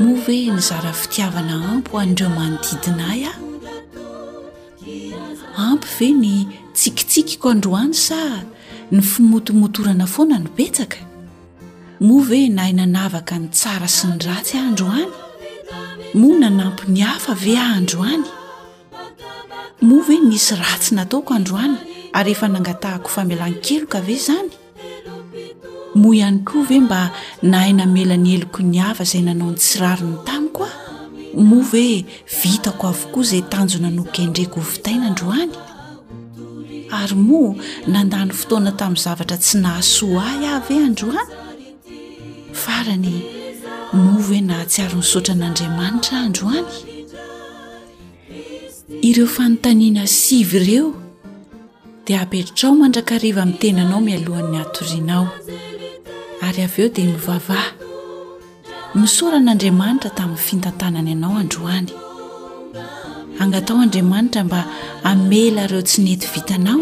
Moa ve nizara fitiavana ampy ho an'ireo manodidina ahy aho? Ampy ve ny tsikitsikiko androany sa ny fimotomotorana foana no betsaka? Moa ve nahay nanavaka ny tsara sy ny ratsy aho androany? Moa nanampy ny hafa ve aho androany? Moa ve nisy ratsy nataoko androany ary efa nangatahako famelan-keloka ve izany? Moa ihany koa ve mba nahay namela ny heloko ny hava izay nanao ny tsy rariny tamiko aho? Moa ve vitako avokoa izay tanjona nokendreko ho vitaina androany? Ary moa nandany fotoana tamin'ny zavatra tsy nahasoa ahy aho ve androany? Farany, moa ve nahatsiaro nisaotra an'Andriamanitra aho androany? Ireo fanontaniana sivy ireo dia apetrao mandrakariva amin'ny tenanao mialohan'ny hatorianao. Ary avy eo dia mivavaha. Misaora an'Andriamanitra tamin'ny fintantanany anao androany. Angataho Andriamanitra mba hamela ireo tsy nety vitanao.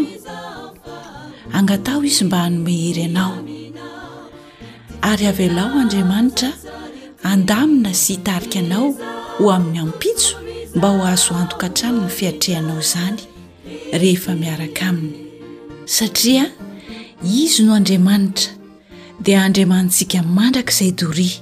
Angataho izy mba hanome hery anao. ary avelao Andriamanitra handamina sy hitarika anao ho amin'ny ampitso mba ho azo antoka hatrany ny fiatrehanao izany rehefa miaraka aminy satria izy no Andriamanitra dia Andriamanitsika mandrakizay doria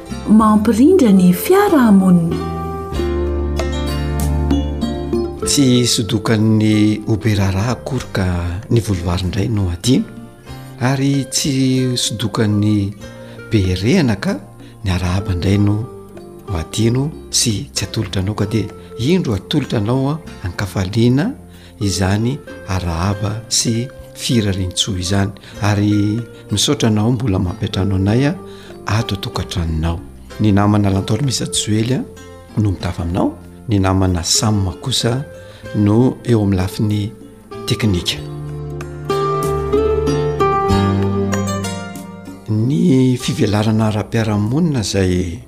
Mampirindra ny fiarahamonina. Tsy sodokan'ny oberara akory ka ny volovary indray no adino ary tsy sodokan'ny beherehana ka ny arahaba indray no adino sy tsy atolotra anao ka dia indro atolotra anao ankafaliana izany arahaba sy firariantsoa izany ary misaotra anao mbola mampiantrano anay a ato tokantranonao ny namana lantaolo misa joely a no mitava aminao ny namana samma kosa no eo amin'ny lafiny teknika ny fivelarana ara-piarahamonina izay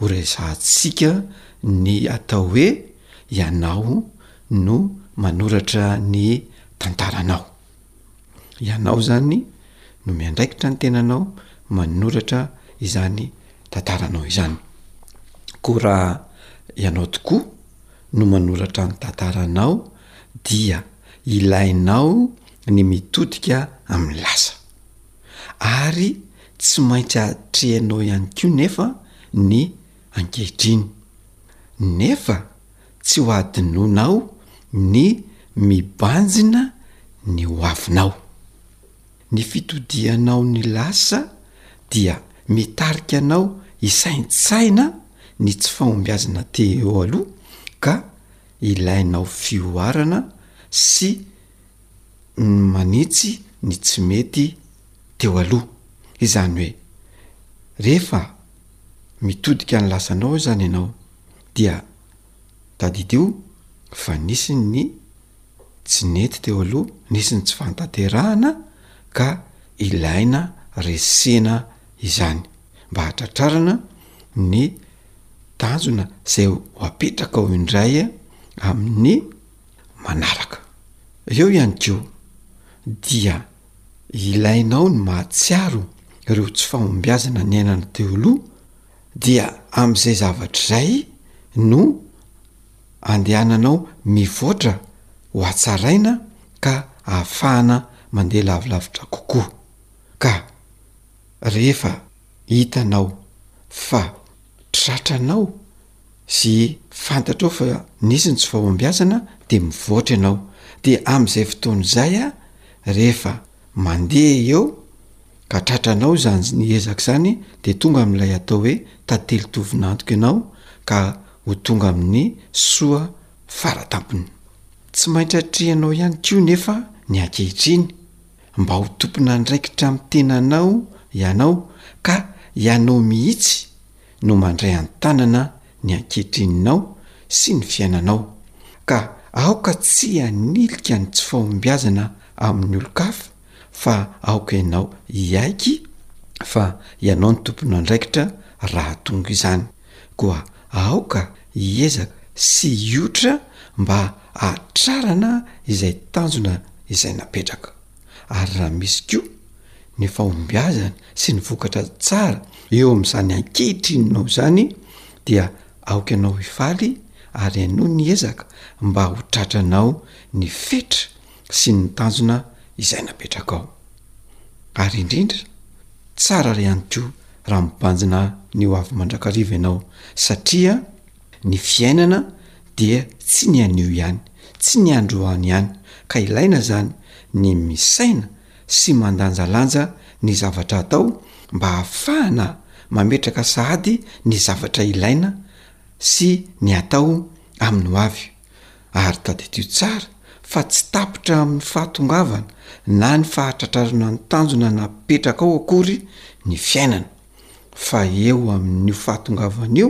Horesahantsika ny atao hoe ianao no manoratra ny tantaranao. Ianao izany no miandraikitra ny tenanao manoratra izany tantaranao izany. Koa raha ianao tokoa no manoratra ny tantaranao dia ilainao ny mitodika amin'ny lasa. ary tsy maintsy atrehinao ihany koa nefa ny ankehitriny. Nefa tsy ho adinonao ny mibanjina ny hoavinao. Ny fitodihanao ny lasa dia mitarika anao hisaintsaina ny tsy fahombiazana teo aloha ka ilainao fihoarana sy manitsy ny tsy mety teo aloha. Izany hoe, rehefa mitodika ny lasanao izany ianao dia tadidio fa nisy ny tsy nety teo aloha, nisy ny tsy fahantanterahana ka ilaina resena izany mba hahatratrarana ny tanjona izay ho apetraka ao indray amin'ny manaraka. Eo ihany koa dia ilainao ny mahatsiaro ireo tsy fahombiazana niainana teo aloha dia amin'izay zavatra izay no andehananao mivoatra ho hatsaraina ka ahafahana mandeha lavilavitra kokoa. Ka rehefa hitanao fa tratranao sy fantatrao fa nisy ny tsy fahombiazana dia mivoatra ianao dia amin'izay fotoana izay rehefa mandeha eo ka tratranao izany ny ezaka izany dia tonga amin'ilay atao hoe tantely tovin'antoka ianao ka ho tonga amin'ny soa fara tampony. Tsy maintsy atrehinao ihany koa nefa ny ankehitriny mba ho tompon'andraikitra amin'ny tenanao ianao ka ianao mihitsy no mandray an-tanana ny anketreninao sy ny fiainanao, ka aoka tsy hanilika ny tsy fahombiazana amin'ny olon-kafa, fa aoka ianao hiaiky fa ianao no tompon'andraikitra raha tonga izany, koa aoka hiezaka sy hiotra mba hahatrarana izay tanjona izay napetraka. ary raha misy koa ny fahombiazana sy ny vokatra tsara eo amin'izany ankehitrinonao izany dia aoka ianao hifaly ary hainoa ny ezaka mba ho tratranao ny fetra sy ny tanjona izay napetrakao. Ary indrindra, tsara ihany koa raha mibanjina ny ho avy mandrakariva ianao satria. Ny fiainana dia tsy ny anio ihany, tsy ny androany ihany, ka ilaina izany ny misaina sy mandanjalanja ny zavatra atao mba hahafahana mametraka sahady ny zavatra ilaina sy ny atao amin'ny ho avy. Ary tadidio tsara fa tsy tapitra amin'ny fahatongavana na ny fahatratrarana ny tanjona napetrakao akory ny fiainana. fa eo amin'io fahatongavana io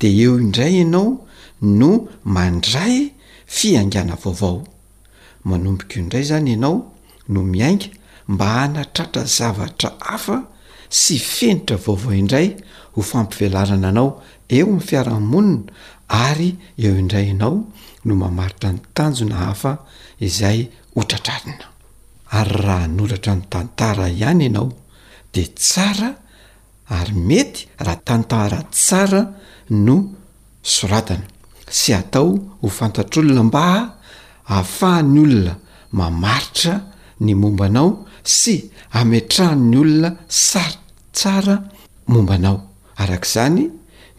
dia eo indray ianao no mandray fiaingàna vaovao. Manomboka eo indray izany ianao no miainga mba hanatratra zavatra hafa sy fenitra vaovao indray ho fampivelarana anao eo amin'ny fiarahamonina ary eo indray ianao no mamaritra ny tanjona hafa izay hotratrarina. Ary raha hanoratra ny tantara ihany ianao dia tsara ary mety raha tantara tsara no soratana sy atao ho fantatr'olona mba hahafahan'ny olona mamaritra ny momba anao sy hametrahan'ny olona sary tsara momba anao. Araka izany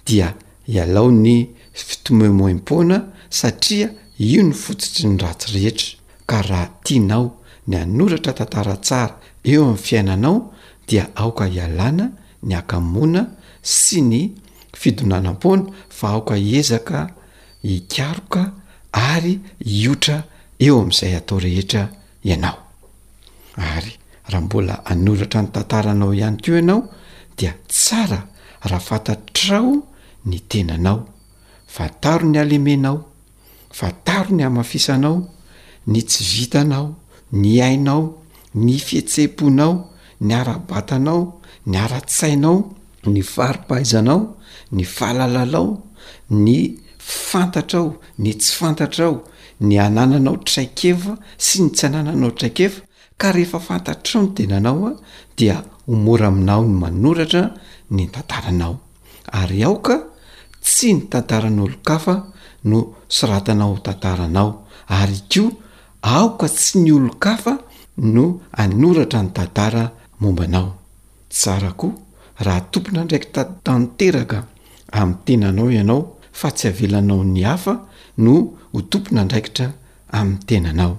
dia ialao ny fitomoemoem-poana satria io no fototry ny ratsy rehetra. Ka raha tianao ny hanoratra tantara tsara eo amin'ny fiainanao dia aoka hialana ny hakamoana sy ny fidonanam-poana fa aoka hiezaka hikaroka ary hiotra eo amin'izay atao rehetra ianao. Ary raha mbola hanoratra ny tantaranao ihany koa ianao dia tsara raha fantatrao ny tenanao. Fantaro ny halemenao. fa taro ny hamafisanao ny tsy vitanao, ny ainao, ny fihetseham-ponao, ny ara-batanao, ny ara-tsainao, ny fari-pahaizanao, ny fahalalalao, ny fantatrao, ny tsy fantatrao, ny anananao traikefa sy ny tsy anananao traikefa, ka rehefa fantatrao ny tenanao dia ho mora aminao ny manoratra ny tantaranao. ary aoka tsy ny tantaran'olon-kafa no soratanao ho tantaranao, ary koa aoka tsy ny olon-kafa no hanoratra ny tantara momba anao. Tsara koa raha tompon'andraikitra tanteraka amin'ny tenanao ianao fa tsy avelanao ny hafa no ho tompon'andraikitra amin'ny tenanao.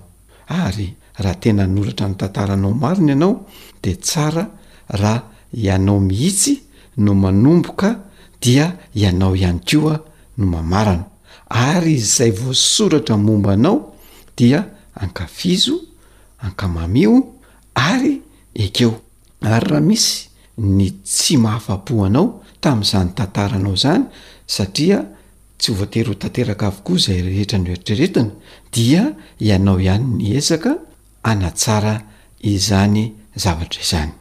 ary raha tena hanoratra ny tantaranao marina ianao dia tsara raha ianao mihitsy no manomboka dia ianao ihany koa no mamarana ary izay voasoratra momba anao dia ankafizo, ankamamio ary ekeo. Ary raha misy ny tsy mahafa-po anao tamin'izany tantaranao izany, satria tsy voatery ho tanteraka avokoa izay rehetra noeritreretina, dia ianao ihany ny hiezaka hanatsara izany zavatra izany.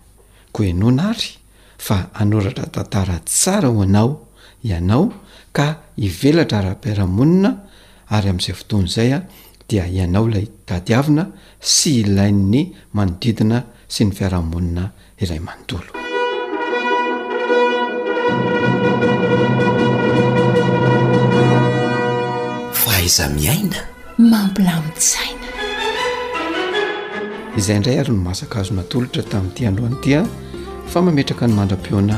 Koa henoina àry fa hanoratra tantara tsara ho anao ianao ka hivelatra ara-piarahamonina, ary amin'izay fotoana izay dia ianao ilay tadiavina sy ilain'ny manodidina sy ny fiarahamonina iray manontolo. Fahaiza miaina mampilamin-tsaina. Izay indray ary no masaka azo natolotra tamin'ity androany ity fa mametraka ny mandra-pihaona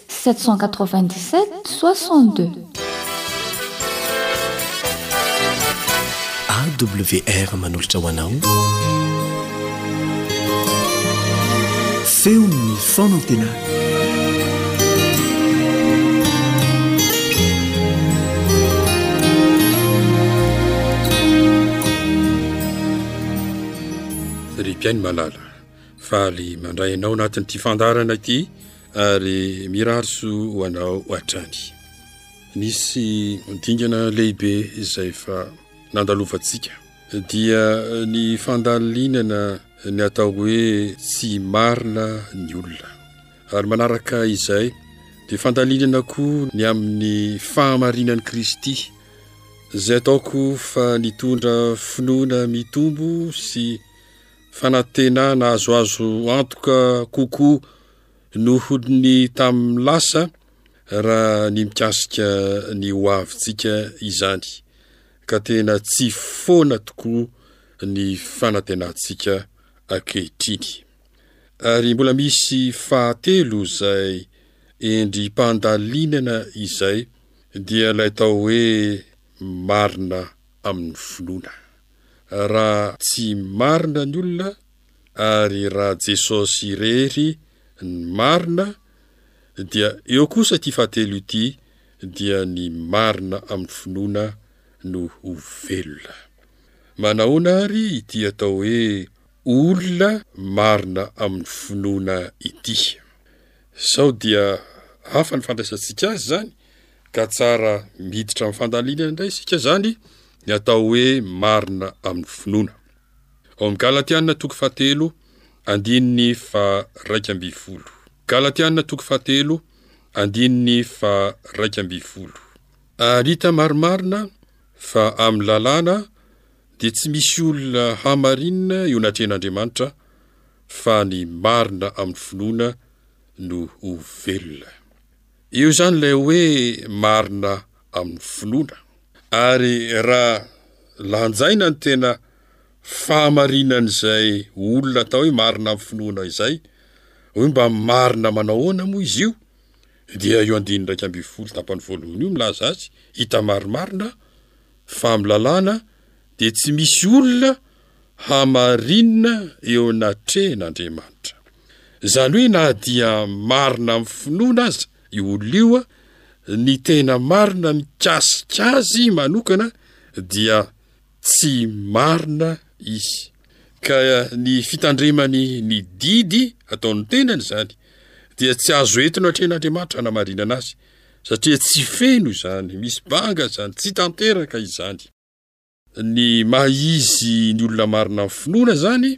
Sept cent quatre-vingt-dix-sept soixante-deux. AWR manolotra ho anao feon'ny fanantenana. Ry mpihaino malala, faly mandray anao anatin'ity fandaharana ity. ary mirary soa ho anao hatrany nisy dingana lehibe izay fa nandalovantsika dia ny fandalinana ny atao hoe tsy marina ny olona ary manaraka izay dia fandalinana koa ny amin'ny fahamarinan'i kristy izay ataoko fa nitondra finoana mitombo sy fanantenana azoazo antoka kokoa Nohon'ny tamin'ny lasa raha ny mikasika ny ho avintsika izany ka tena tsy foana tokoa ny fanantenantsika ankehitriny. Ary mbola misy fahatelo izay endri-pandalinana izay dia ilay atao hoe marina amin'ny finoana. Raha tsy marina ny olona ary raha Jesosy irery ny marina dia eo kosa ity fahatelo ity dia ny marina amin'ny finoana no ho velona. Manahoana ary ity atao hoe olona marina amin'ny finoana ity? Sao dia hafa ny fandraisantsika azy izany ka tsara miditra amin'ny fandalinana indray isika izany ny atao hoe marina amin'ny finoana. Ao amin'ny Galatiana toko fahatelo andininy faharaika ambin'ny folo. Galatiana toko fahatelo andininy faharaika ambin'ny folo. Ary hita marimarina fa amin'ny lalàna dia tsy misy olona hamarinina eo anatrehan'Andriamanitra fa ny marina amin'ny finoana no ho velona. Eo izany ilay hoe marina amin'ny finoana. Ary raha lanjaina ny tena fahamarinan'izay olona atao hoe marina amin'ny finoana izay, hoe mba marina manao ahoana moa izy io? dia io andininy iraika ambin'ny folo tapany voalohany io milaza azy, hita marimarina fa amin'ny lalàna dia tsy misy olona hamarinina eo anatrehan' Andriamanitra. Izany hoe na dia marina amin'ny finoana aza io olona io, ny tena marina mikasika azy manokana dia tsy marina izy. Ka ny fitandremany ny didy ataon'ny tenany izany dia tsy azo entina eo atrehan' Andriamanitra hanamarinana azy, satria tsy feno izany, misy banga izany, tsy tanteraka izany. Ny maha izy ny olona marina amin'ny finoana izany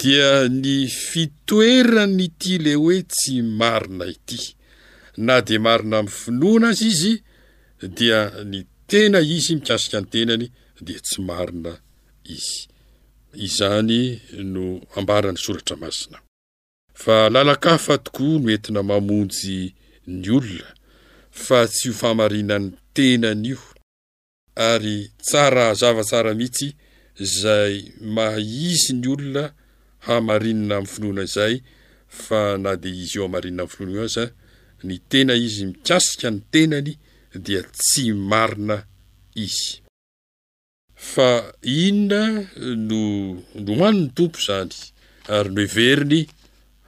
dia ny fitoeran'ity le hoe tsy marina ity. Na dia marina amin'ny finoana aza izy dia ny tena izy mikasika ny tenany dia tsy marina izy. Izany no ambaran'ny soratra masina. Fa lalan-kafa tokoa no entina mamonjy ny olona fa tsy io fahamarinan'ny tenany io. Ary tsara hazava tsara mihitsy izay maha izy ny olona hamarinina amin'ny finoana izay fa na dia izy io hamarinina amin'ny finoana io aza ny tena izy mikasika ny tenany dia tsy marina izy. Fa inona no nohanin'ny Tompo izany ary noheveriny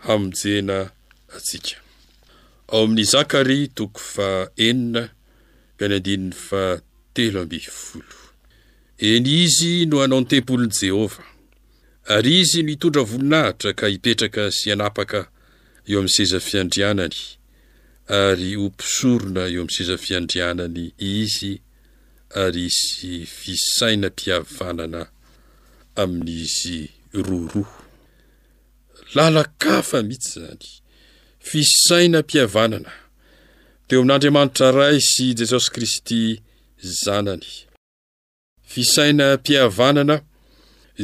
hamonjena antsika? Ao amin'ny Zakaria toko faha enina Tany andininy fahatelo ambin'ny folo. Eny izy no hanao ny tempolin'i Jehovah, ary izy no hitondra voninahitra ka hipetraka sy hanapaka eo amin'ny seza fiandrianany, ary ho mpisorona eo amin'ny seza fiandrianany izy, ary hisy fisainam-pihavanana amin'izy roroa. Lalan-kafa mihitsy izany. Fisainam-pihavanana teo amin'Andriamanitra Ray sy i Jesosy Kristy Zanany. Fisainam-pihavanana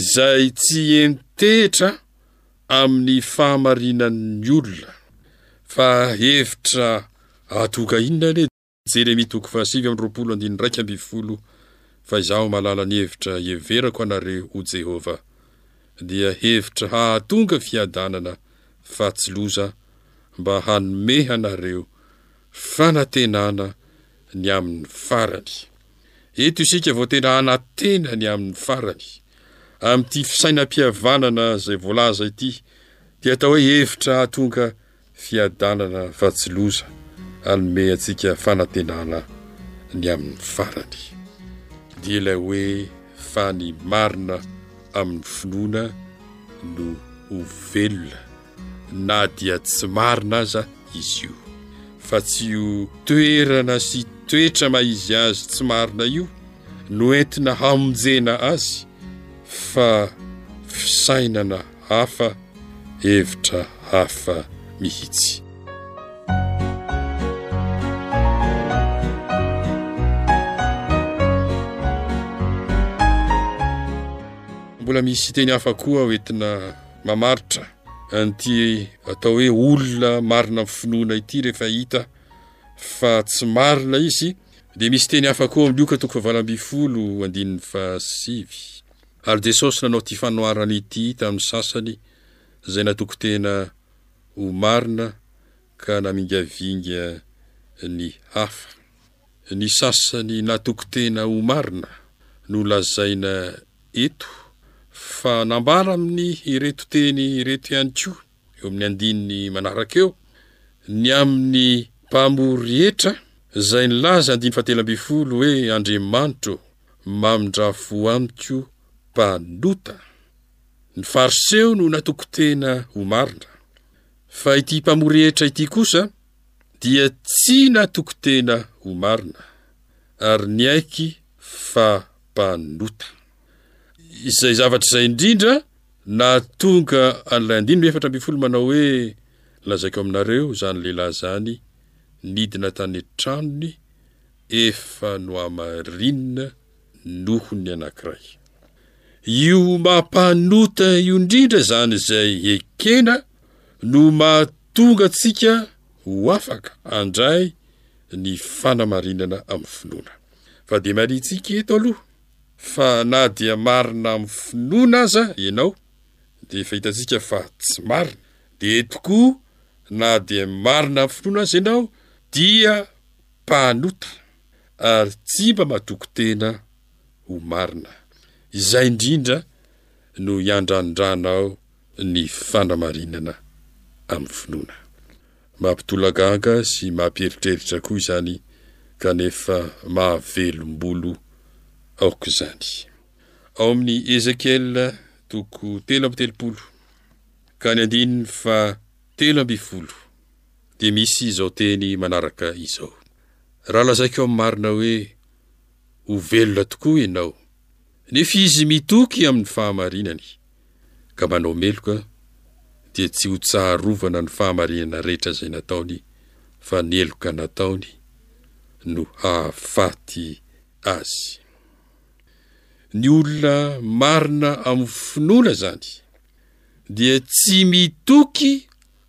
izay tsy entetra amin'ny fahamarinan'ny olona. Fa hevitra atoka inona anie? Jeremia toko fahasivy amby roapolo andininy iraika ambin'ny folo Fa izaho mahalala ny hevitra iheverako anareo, hoy Jehovah, dia hevitra hahatonga fiadanana fa tsy loza, mba hanome anareo fanantenana ny amin'ny farany. Eto isika vao tena hanantena ny amin'ny farany. Amin'ity fisainam-pihavanana izay voalaza ity, dia atao hoe hevitra hahatonga Fiadanana fa tsy loza, hanome antsika fanantenana ny amin'ny farany. Dia ilay hoe fa ny marina amin'ny finoana no ho velona, na dia tsy marina aza izy io. Fa tsy io toerana sy toetra maha izy azy tsy marina io no entina hamonjena azy, fa fisainana hafa, hevitra hafa mihitsy. Mbola misy teny hafa koa ho entina mamaritra an'ity atao hoe olona marina amin'ny finoana ity rehefa hita fa tsy marina izy dia misy teny hafa koa amin'ny Lioka toko fahavalambin'ny folo andininy fahasivy. Ary Jesosy nanao ity fanoharana ity tamin'ny sasany izay natoky tena ho marina ka namingavinga ny hafa. Ny sasany natoky tena ho marina no lazaina eto fa nambara amin' ireto teny ireto ihany koa, eo amin'ny andininy manaraka eo, ny amin'ny mpamory hetra izay nilaza, andininy fahatelo ambin'ny folo, hoe, Andriamanitro ô! Mamindra-voa amiko mpanota! Ny Fariseo no natoky tena ho marina, fa ity mpamory hetra ity kosa dia tsy natoky tena ho marina, ary niaiky fa mpanota. Izay zavatra izay indrindra nahatonga an'ilay andininy efatra ambin'ny folo manao hoe, Lazaiko aminareo, izany lehilahy izany nidina tany an-tranony, efa nohamarinina noho ny anankiray. Io maha mpanota io indrindra izany izay ekena no mahatonga antsika ho afaka handray ny fanamarinana amin'ny finoana. Fa dia marintsika eto aloha fa na dia marina amin'ny finoana aza ianao dia efa hitantsika fa tsy marina, dia eto koa na dia marina amin'ny finoana aza ianao dia mpanota ary tsy mba matoky tena ho marina. Izay indrindra no iandrandranao ny fanamarinana amin'ny finoana. Mampitolagaga sy mampieritreritra koa izany kanefa mahavelom-bolo aok'izany. Ao amin'ny Ezekiela toko telo amby telopolo ka ny andininy fahatelo ambin'ny folo. dia misy izao teny manaraka izao, Raha lazaiko amin'ny marina hoe, Ho velona tokoa ianao, nefa izy mitoky amin'ny fahamarinany, ka manao meloka, dia tsy ho tsarovana ny fahamarinana rehetra izay nataony, fa ny heloka nataony no hahafaty azy. Ny olona marina amin'ny finoana izany dia tsy mitoky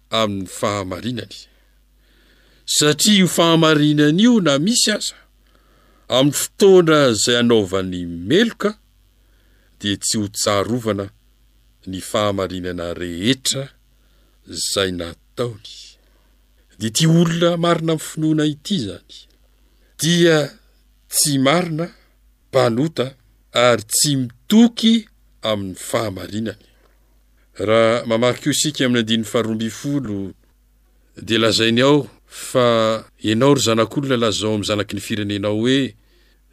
amin'ny fahamarinany. Satria io fahamarinany io na misy aza, amin'ny fotoana izay anaovany meloka, dia tsy ho tsarovana ny fahamarinana rehetra izay nataony. Ity olona marina amin'ny finoana ity izany, dia tsy marina, mpanota, ary tsy mitoky amin'ny fahamarinany. Raha mamaky koa isika amin'ny andininy faharoa ambin'ny folo dia lazainy ao fa ianao ry zanak'olona lazao amin'ny zanaky ny firenenao hoe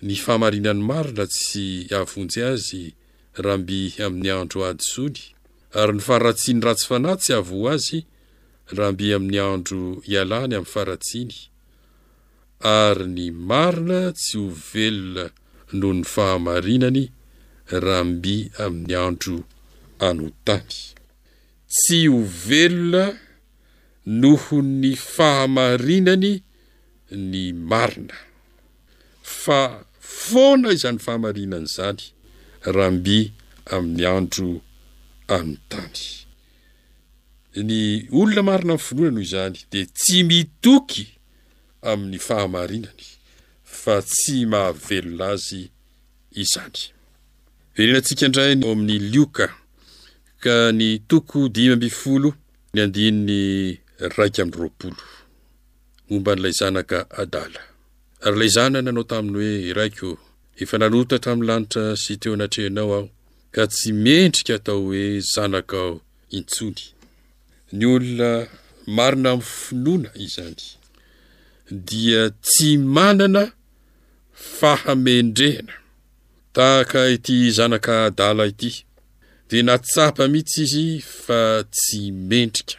ny fahamarinan'ny marina tsy hahavonjy azy raha mby amin'ny andro hadisoany ary ny faharatsian'ny ratsy fanahy tsy hahavoa azy raha mby amin'ny andro hialany amin'ny faharatsiany ary ny marina tsy ho velona noho ny fahamarinany raha mby amin'ny andro anotany. Tsy ho velona noho ny fahamarinany ny marina. Fa foana izany fahamarinana izany raha mby amin'ny andro anotany. Ny olona marina amin'ny finoana noho izany dia tsy mitoky amin'ny fahamarinany fa tsy mahavelona azy izany. Verenantsika indray ny ao amin'ny Lioka ka ny toko dimy ambin'ny folo ny andininy raika amby roapolo momba an'ilay zanaka adala. Ary ilay zanany nanao taminy hoe, Raiko, efa nanota tamin'ny lanitra sy teo anatrehanao aho, ka tsy mendrika atao hoe zanakao intsony. Ny olona marina amin'ny finoana izany dia tsy manana fahamendrehana tahaka ity zanaka adala ity, dia nahatsapa mihitsy izy fa tsy mendrika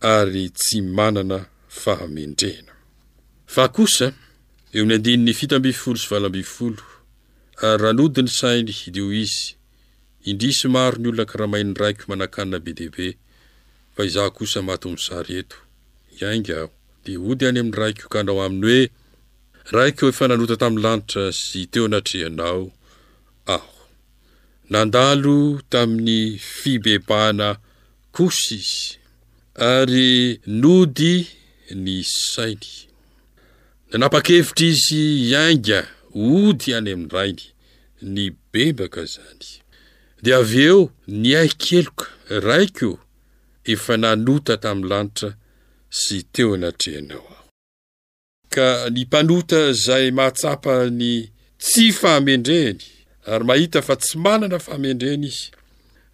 ary tsy manana fahamendrehana. Fa kosa, eo amin'ny andininy fito ambin'ny folo sy valo ambin'ny folo, ary raha nody ny sainy dia hoy izy, Indrisy maro ny olona karamain'ny raiko manakanina be dia be fa izaho kosa maty mosary eto. Hiainga aho. Dia hody any amin'ny raiko ka hanao aminy hoe, Raiko efa nanota tamin'ny lanitra sy teo anatrehanao aho. Nandalo tamin'ny fibebahana kosa izy ary nody ny sainy. Nanapa-kevitra izy hiainga hody any amin'ny rainy nibebaka zany. Dia avy eo ny ahy keloka, raiko efa nanota tamin'ny lanitra sy teo anatrehanao aho. Ka ny mpanota izay mahatsapa ny tsy fahamendrehany ary mahita fa tsy manana fahamendrehana izy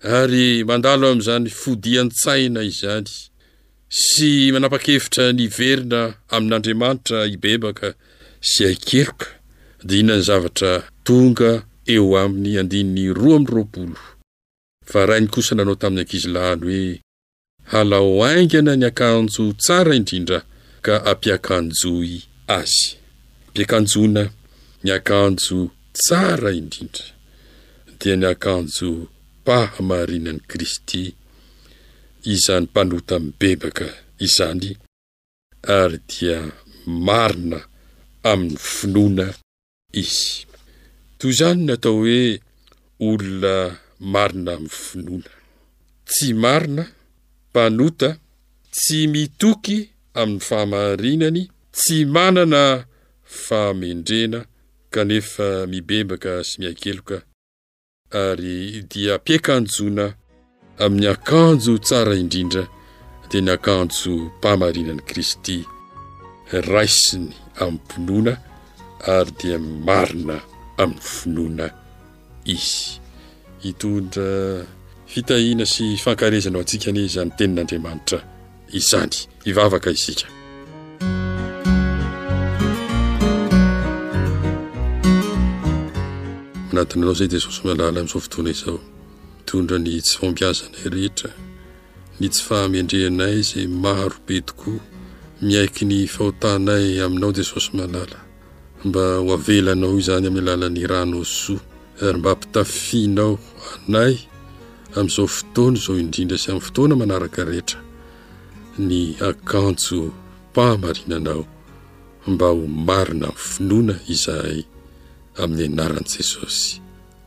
ary mandalo amin'izany fodian-tsaina izany sy manapa-kevitra ny hiverina amin'Andriamanitra hibebaka sy haikeloka, dia inona ny zavatra tonga eo aminy, andininy roa amby roapolo, Fa rainy kosa nanao tamin'ny ankizilahiny hoe, Halao haingana ny akanjo tsara indrindra ka ampiakanjoy azy. Ampiakanjoina ny akanjo tsara indrindra, dia ny akanjo pahamarinan'i Kristy izany mpanota mibebaka izany ary dia marina amin'ny finoana izy. Toy izany no atao hoe olona marina amin'ny finoana. Tsy marina, mpanota, tsy mitoky amin'ny fahamarinany, tsy manana fahamendrena kanefa mibebaka sy mihakeloka, ary dia mpiakanjona amin'ny akanjo tsara indrindra dia ny akanjo mpamarinan'i Kristy raisiny amim-pinoana ary dia marina amin'ny finoana izy hitondra fitahiana sy fankarezana ho antsika anie izany tenin'Andriamanitra izany hivavaka isika anatin' anao zay jesosy malala amin'izao fotoana izao tondra ny tsy fampiazanay rehetra ny tsy fahamendrehanay izay maro be tokoa miaiky ny fahotanay aminao jesosy malala Mba ho avelanao izany amin'ny alalan'ny rano Zo, ary mba hampitafianao anay amin'izao fotoana izao indrindra sy amin'ny fotoana manaraka rehetra ny akanjom-pahamarinanao mba ho marina amin'ny finoana izahay amin'ny anaran'i Jesosy.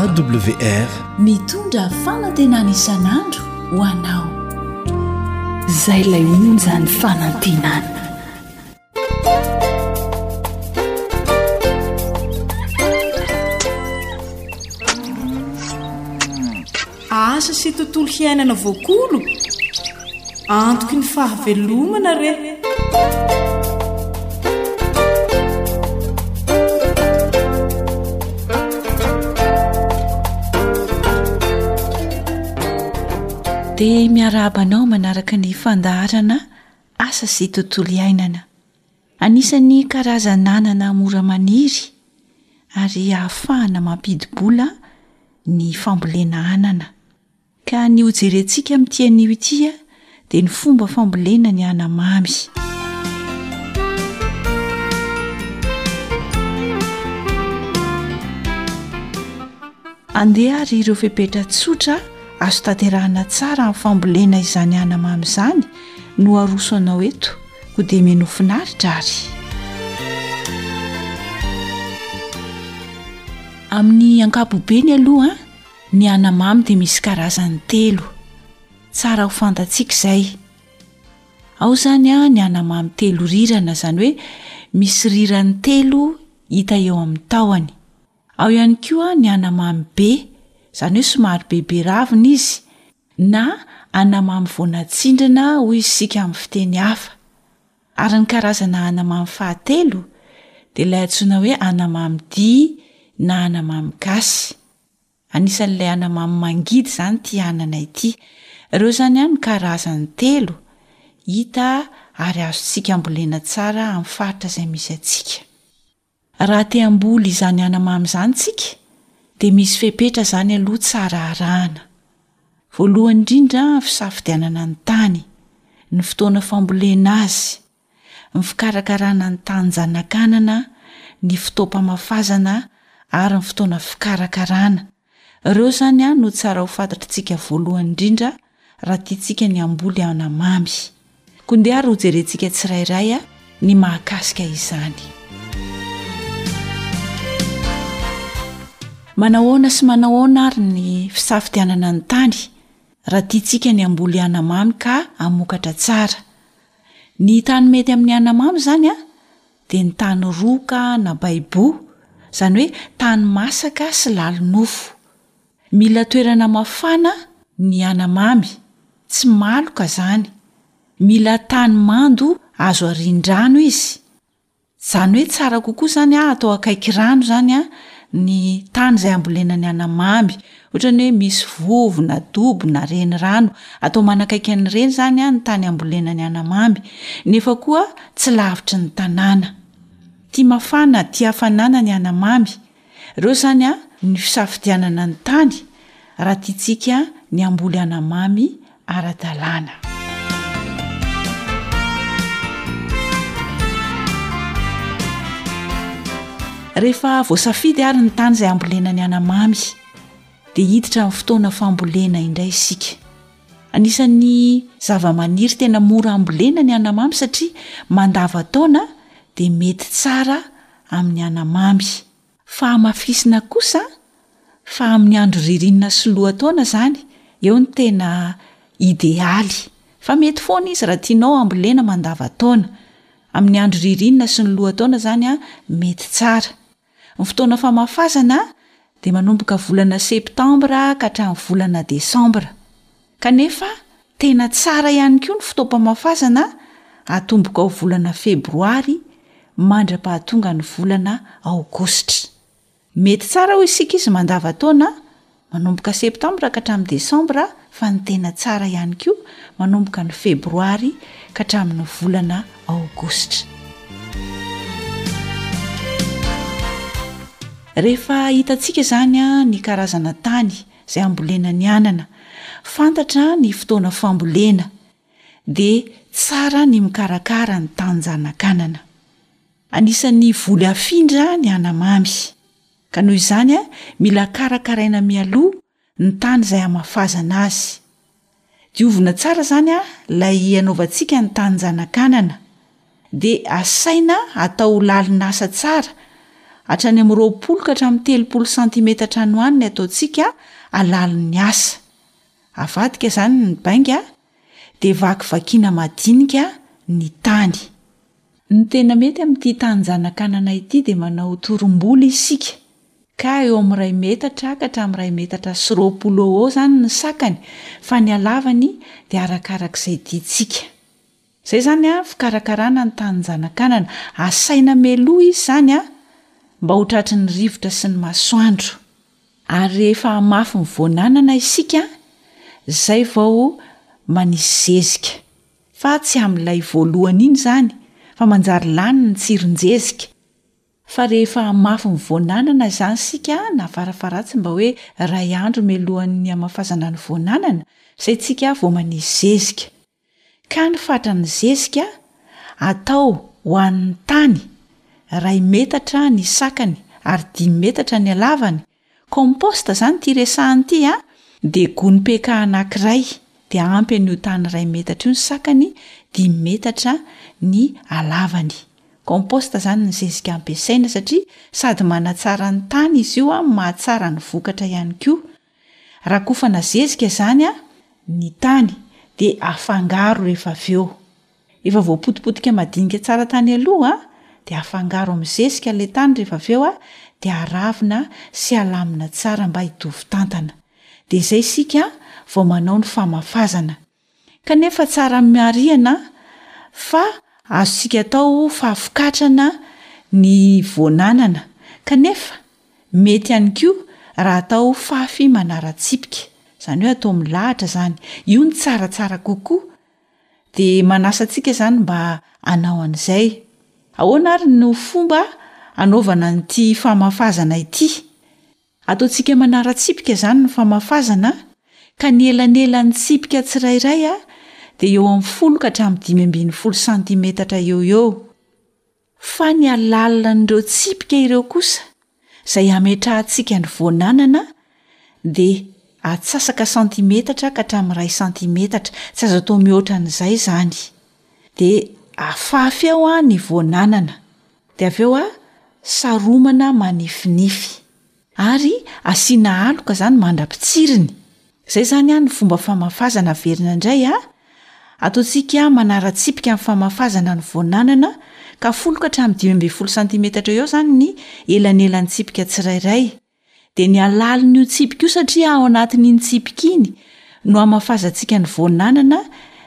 awr mitondra fanantenana isan'andro ho anao izay lay onjany fanantenana Asa sy tontolo hiainana voakolo? Antoky ny fahavelomana re! Dia miarahaba anao manaraka ny fandaharana Asa sy tontolo iainana. Anisan'ny karazan'anana mora maniry ary ahafahana mampidi-bola ny fambolena anana. Ka ny hojerentsika amin'ity anio ity dia ny fomba fambolena ny anamamy. Andeha àry ireo fepetra tsotra azo tanterahina tsara amin'ny fambolena izany anamamy izany. no aroso anao eto ko dia meno finaritra ary amin'ny ankapobeny aloha ny anamamy dia misy karazany telo tsara ho fantatsika izay ao izany a ny anamamy telo rirana izany hoe misy rirany telo hita eo amin'ny tahony ao ihany koa ny anamamy be izany hoe somary bebe ravina izy na anamamy vao natsindrina hoy isika amin'ny fiteny hafa, ary ny karazana anamamy fahatelo dia ilay antsoina hoe anamamy dia na anamamy gasy. Anisan'ilay anamamy mangidy izany ity anana ity. Ireo izany ihany no karazany telo hita ary azontsika ambolena tsara amin'ny faritra izay misy antsika. Raha te hamboly izany anamamy izany isika dia misy fepetra izany aloha tsara arahana. Voalohany indrindra ny fisafidianana ny tany, ny fotoana fambolena azy, ny fikarakarana ny tanin-janakanana, ny fotoam-pamafazana ary ny fotoana fikarakarana, Ireo izany no tsara ho fantatr'tsika voalohany indrindra raha tiantsika ny hamboly anamamy. Koa ndeha ary hojerentsika tsirairay ny mahakasika izany. Manahoana sy manahoana ary ny fisafidianana ny tany raha tiantsika ny hamboly anamamy ka hamokatra tsara? Ny tany mety amin'ny anamamy izany dia ny tany roka na baibo, izany hoe tany masaka sy lalin-nofo. Mila toerana mafana ny anamamy, tsy maloka izany. Mila tany mando azo arian-drano izy. Izany hoe tsara kokoa izany atao akaiky rano izany ny tany izay ambolena ny anamamy Ohatran'ny hoe misy vovo na dobo na renirano atao manakaiky an'ireny izany ny tany ambolena ny anamamy, nefa koa tsy lavitry ny tanàna. Tia mafana, tia hafanana ny anamamy. Ireo izany ny fisafidianana ny tany raha tiantsika ny hamboly anamamy. ara-dalàna. Rehefa voasafidy ary ny tany izay hambolena ny anamamy dia hiditra amin'ny fotoana fambolena indray isika. Anisan'ny zava-maniry tena mora hambolena ny anamamy satria mandava-taona dia mety tsara amin'ny anamamy. Fahamafisina kosa fa amin'ny andro ririnina sy lohataona izany eo no tena idealy, fa mety foana izy raha tianao ambolena mandavantaona. Amin'ny andro ririnina sy ny lohataona izany mety tsara. Ny fotoana famafazana dia manomboka volana septambra ka hatramin'ny volana desambra. Kanefa, tena tsara ihany koa ny fotoam-pamafazana atomboka ao volana Febroary mandra-pahatonga ny volana Aogositra. Mety tsara ho isika izy mandavan-taona, manomboka Septambra ka hatramin'ny Desambra, fa ny tena tsara ihany koa manomboka ny Febroary ka hatramin'ny volana Aogositra. Rehefa hitantsika izany ny karazana tany izay hambolena ny anana, fantatra ny fotoana fambolena dia tsara ny mikarakara ny tanin-janakanana. Anisan'ny voly afindra ny anamamy, ka noho izany mila karakaraina mialoha ny tany izay hamafazana azy, Diovina tsara izany a, ilay hanaovantsika ny tanin-janakanana. Dia asaina atao ho lalin'asa tsara, hatrany amin'ny roapolo ka hatramin'ny telopolo santimetatra any ho any ny ataontsika halalin'ny asa. Avadika izany ny bainga dia vakivakiana madinika ny tany. Ny tena mety amin'ity tany zanakanana ity dia manao torombola isika ka eo amin'ny iray metatra ka hatramin'ny iray metatra sy roapolo eo eo izany ny sakany fa ny halavany dia arakarak'izay tiantsika. Izay izany an fikarakarana ny tany zanakanana, asaina mialoha izy izany an mba ho tratry ny rivotra sy ny masoandro. Ary rehefa hamafy ny voan'anana isika an, izay vao manisy zezika. Fa tsy amin'ilay voalohany iny izany fa manjary lany ny tsiron-jezika. Fa rehefa hamafy ny voan'anana izany isika na farafaharatsiny mba hoe iray andro mialohan'ny hamafazana ny voan'anana izay tsika vao manisy zezika. Ka ny fatran'ny zezika atao ho an'ny tany, iray metatra ny sakany ary dimy metatra ny halavany, Compost izany ity resahana ity a! Dia gony PK anankiray, dia ampy an'io tany iray metatra io ny sakany, dimy metatra ny halavany. Compost izany ny zezika ampiasaina satria sady manatsara ny tany izy io an, mahatsara ny vokatra ihany koa. Rakofana zezika izany ny tany dia afangaro rehefa avy eo. Efa voapotipotika madinika tsara tany aloha dia afangaro amin'ny zezika ilay tany rehefa avy eo dia aravina sy alamina tsara mba hitovy tantana. Dia izay isika vao manao ny famafazana. Kanefa tsara marihana fa azontsika atao fahafokatrana ny voan'anana kanefa mety ihany koa raha atao fafy manara-tsipika, izany hoe atao milahatra izany. Io no tsaratsara kokoa. dia manasa antsika izany mba hanao an'izay. Ahoana ary no fomba hanaovana an'ity famafazana ity? Ataontsika manara-tsipika izany ny famafazana ka ny elanelan'ny tsipika tsirairay dia eo amin'ny folo ka hatramin'ny dimy ambin'ny folo santimetatra eo ho eo. Fa ny alalan'ireo tsipika ireo kosa, izay ametrahantsika ny voan'anana, dia atsasaka santimetatra ka hatramin'ny iray santimetatra, tsy azo atao mihoatra an'izay izany, dia afafy ao ny voan'anana, dia avy eo saromana manifinify. Ary asiana aloka izany mandra-pitsiriny. Izay izany an ny fomba famafazana averina indray an! Ataontsika manara-tsipika ny famafazana ny voan'anana ka foloka hatramin'ny dimy ambin'ny folo santimetatra eo ho eo izany ny elanelan'ny tsipika tsirairay. Dia ny halalin'io tsipika io satria ao anatin'iny tsipika iny no hamafazantsika ny voan'anana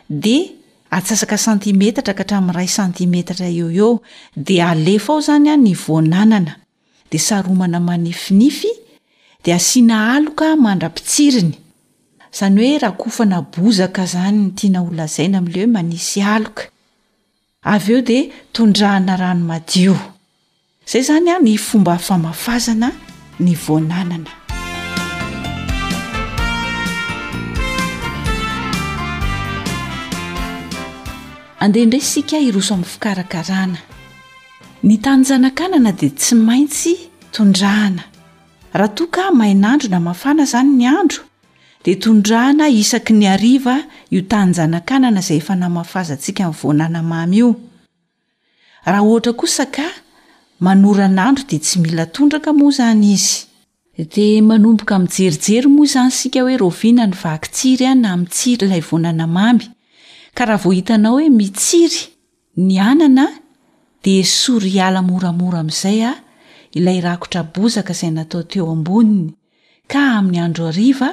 dia atsasaka santimetatra ka hatramin'ny iray santimetatra eo ho eo dia alefa ao izany an ny voan'anana. dia saromana manifinify dia asiana aloka mandra-pitsiriny, izany hoe rakofana bozaka izany ny tiana ho lazaina amin'ilay hoe manisy aloka. Avy eo dia tondrahana rano madio. Izay izany ny fomba famafazana ny voan'anana. Andeha indray isika hiroso amin'ny fikarakarana. Ny tany zanakanana dia tsy maintsy tondrahana. Raha toa ka main'andro na mafana izany ny andro dia tondrahana isaky ny hariva io tany zanakanana izay efa namafazantsika ny voanana mamy io. Raha ohatra kosa ka manoran'andro dia tsy mila tondraka moa izany izy. Dia manomboka mijerijery moa izany isika hoe raoviana ny vaky tsiry na mitsiry ilay vonana mamy. Ka raha vao hitanao hoe mitsiry ny anana dia esory hiala moramora amin'izay ilay rakotra bozaka izay natao teo amboniny ka amin'ny andro hariva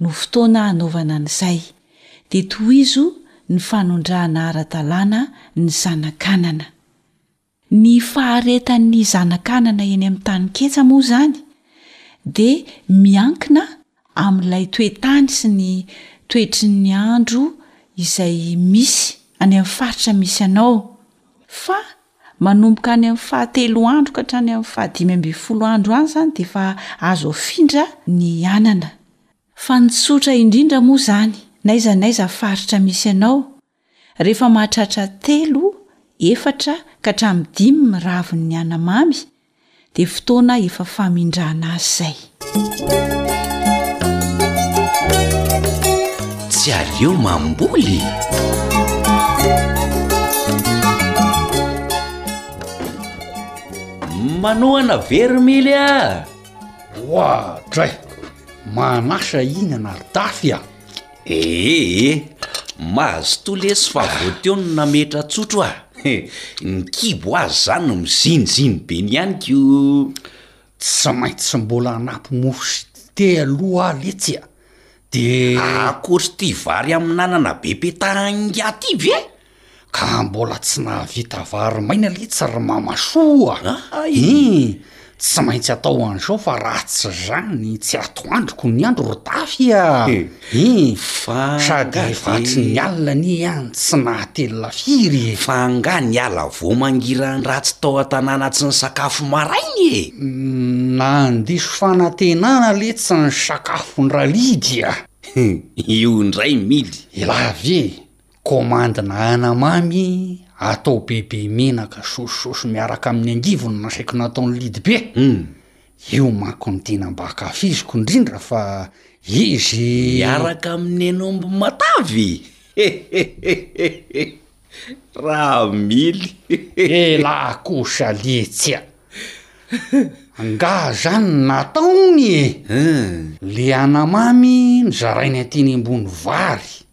no fotoana hanaovana an'izay. Dia tohizo ny fanondrahana ara-dalàna ny zanak'anana. Ny faharetan'ny zanakanana eny amin'ny taninketsa moa izany dia miankina amin'ilay toe-tany sy ny toetry ny andro izay misy any amin'ny faritra misy anao fa manomboka any amin'ny fahatelo andro ka hatrany amin'ny fahadimy ambin'ny folo andro any izany dia efa azo afindra ny anana. Fa ny tsotra indrindra moa izany, n'aiza n'aiza faritra misy anao, Rehefa mahatratra telo, efatra ka hatramin'ny dimy ny ravin'ny anamamy dia fotoana efa famindrana azy izay. Tsy aleo mamboly! Manohana verimily a! Oadray! Manasa hihinana ry dafy a! Ee ee, mazotoa lesy fa vao teo no nametra tsotro a! he, ny kibo ho azy zany no miziniziny be ny ihany ko! Tsy maintsy mbola hanampy mofo sy dite aloha aho letsy a! de. Akory ity vary amin'anana be peta ingahy ity ve? Ka mbola tsy nahavita vary maina letsy ry mama soa a! Ii! Tsy maintsy atao an'izao fa raha tsy izany tsy atoandroko ny andro ry Dafy a! Ii! Fa Sady angaha efa ve- atrin'ny alina anie an tsy nahatelina firy e! Fa angaha niala vao mangiran-dratsy tao an-tanàna tsy nisakafo maraina e! Nandiso fanantenana letsy ny sakafon-dRalidy a! Io indray mily! Elah ve! Komandina anamamy atao bebe menaka sosososy miaraka amin'ny angiviny nasaiko natao ny lidibe. Hum. Io manko no tena mba ankafiziko indrindra fa izy. Miaraka amin'ny hen'omby matavy? Hehehehehe! Ramily. Elah kosa letsy a! Angaha zany no nataony e! Hum. Le anamamy nozarainy an-teny ambony vary.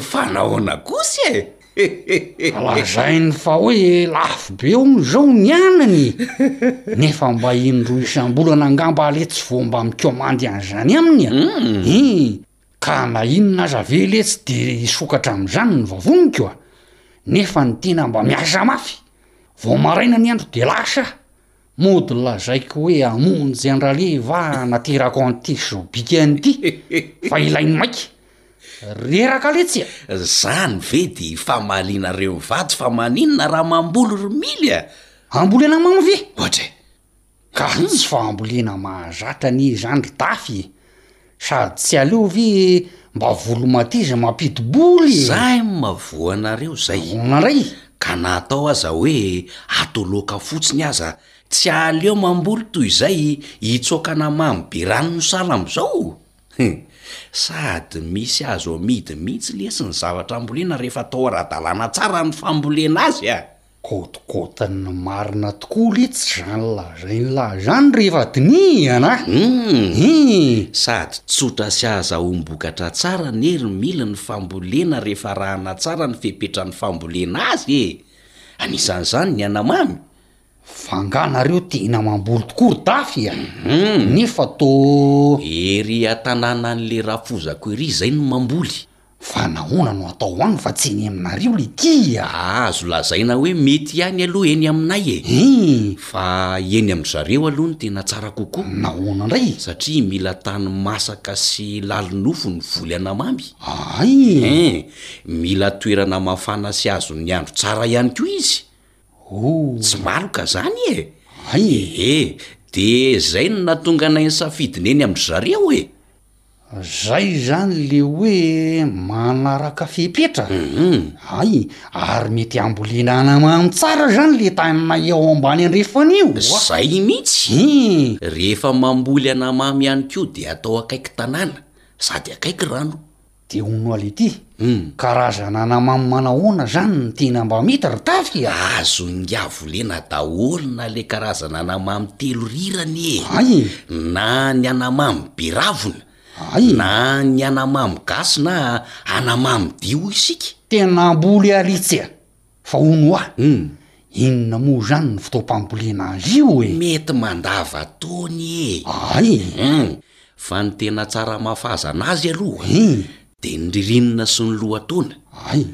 Fa nahoana kosa e? Lazainy fa hoe lafo be hono izao ny anany nefa mba indroa isam-bolana angamba aleha tsy vao mba mikomandy an'izany aminy a! Ii! Ka na inona aza ve aleha tsy dia hisokatra amin'izany ny vavoniko a! Nefa ny tena mba miasa mafy! Vao maraina ny andro dia lasa aho! Mody lazaiko hoe hamonjy an-dRalehivahy hanaterako an'ity sobika an'ity fa ilainy maika. Reraka letsy e! Zany ve de famalianareo vato fa maninona raha mamboly ry Mily a! Ambolena mamo ve? Ohatra e! Ka tsy fambolena mahazatra anie izany ry Dafy e! Sady tsy aleo ve mba volo mateza mampidi-bola e! Zay no mavoanareo zay. Ahoana ndray? Ka na atao aza hoe ato loaka fotsiny aza tsy aleo mamboly toy izay hitsokana mamy be rano ny sahala amzao? Hum! Sady misy azo amidy mihitsy lesy ny zavatra ambolena rehefa atao ara-dalàna tsara ny fambolena azy a! Gotigotin'ny marina tokoa letsy zany lazainy lahy zany rehefa dinihana a! Hum! Sady tsotra sy ahazahoam-bokatra tsara anie ry mila ny fambolena rehefa arahana tsara ny fepetran'ny fambolena azy e! Anisan'izany ny anamamy. Vangah nareo tena mamboly tokoa ry dafy a! Nefa tô. Ery antananan'le rafozako ery zay no mamboly. Fa nahoana no atao ho any fa tsy eny aminareo le tia a? Aa azo lazaina hoe mety ihany aloha eny aminay e! Hii! Fa eny amin-dry zareo aloha no tena tsara kokoa. Nahoana indray? Satria mila tany masaka sy lalin-nofo ny voly anamamy. Aay! Ee, mila toerana mafana sy azon'ny andro tsara ihany koa izy. Ooh! Tsy maloka izany e! Aay! Ee, dia izay no nahatonga anay nisafidy ny eny amin-dry zareo e! Zay zany le hoe manaraka fepetra? Hay, ary mety hambolena anamamy tsara zany le taninay ao ambany andrefana io a! Zay mihitsy! Rehefa mamboly anamamy ihany koa dia atao akaiky tanàna sady akaiky rano. De hono alo ity, karazana anamamy manahoana zany no tena mba mety ry tafika e? Azon'i avo lena daholo na le karazana anamamy telo rirany e! Ay e! Na ny anamamy be ravina, Ay e! na ny anamamy gasy na anamamy dia hoy isika. Tena amboly alo itsy a! Fa hono hoa, inona moa izany ny fotoam-pambolena azy io e? Mety mandava-taona e! Ay! Fa ny tena tsara amafazana azy aloha dia ny ririnina sy ny lohataona. Ay!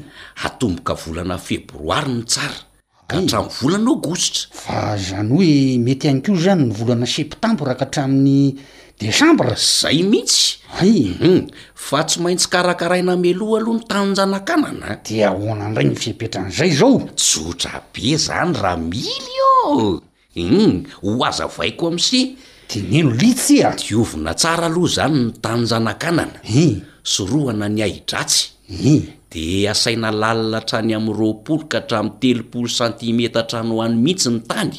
Atomboka volana febroary ny tsara ka hatramin'ny volana aogositra. Fa izany hoe mety ihany koa izany ny volana septambra ka hatramin'ny. De chambre zay mihitsy? Hay hum! Fa tsy maintsy karakaraina mialoha aloha ny tanin-janakanana an! De ahoana indray ny fepetran'izay zao? Tsotra be zany ramily ô! Hum! Ho hazavaiko am'se! Teneno litsy a! Diovina tsara aloha zany ny tanin-janakanana, sorohana ny ahi-dratsy, de asaina lalina hatrany amin'ny roapolo ka hatramin'ny telopolo santimetatra any ho any mihitsy ny tany,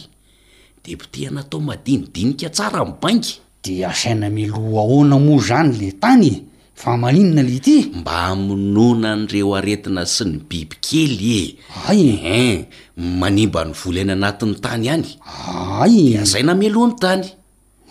Depotehana atao madinidinika tsara ny bainga. Dia asaina miloha ahoana moa izany le tany e? Fa maninona le ity? Mba hamonoana an'ireo aretina sy ny biby kely e! Hay e! Hein! Manimba ny vola eny anatin'ny tany ihany. Hay e! Dia zay nameloha ny tany.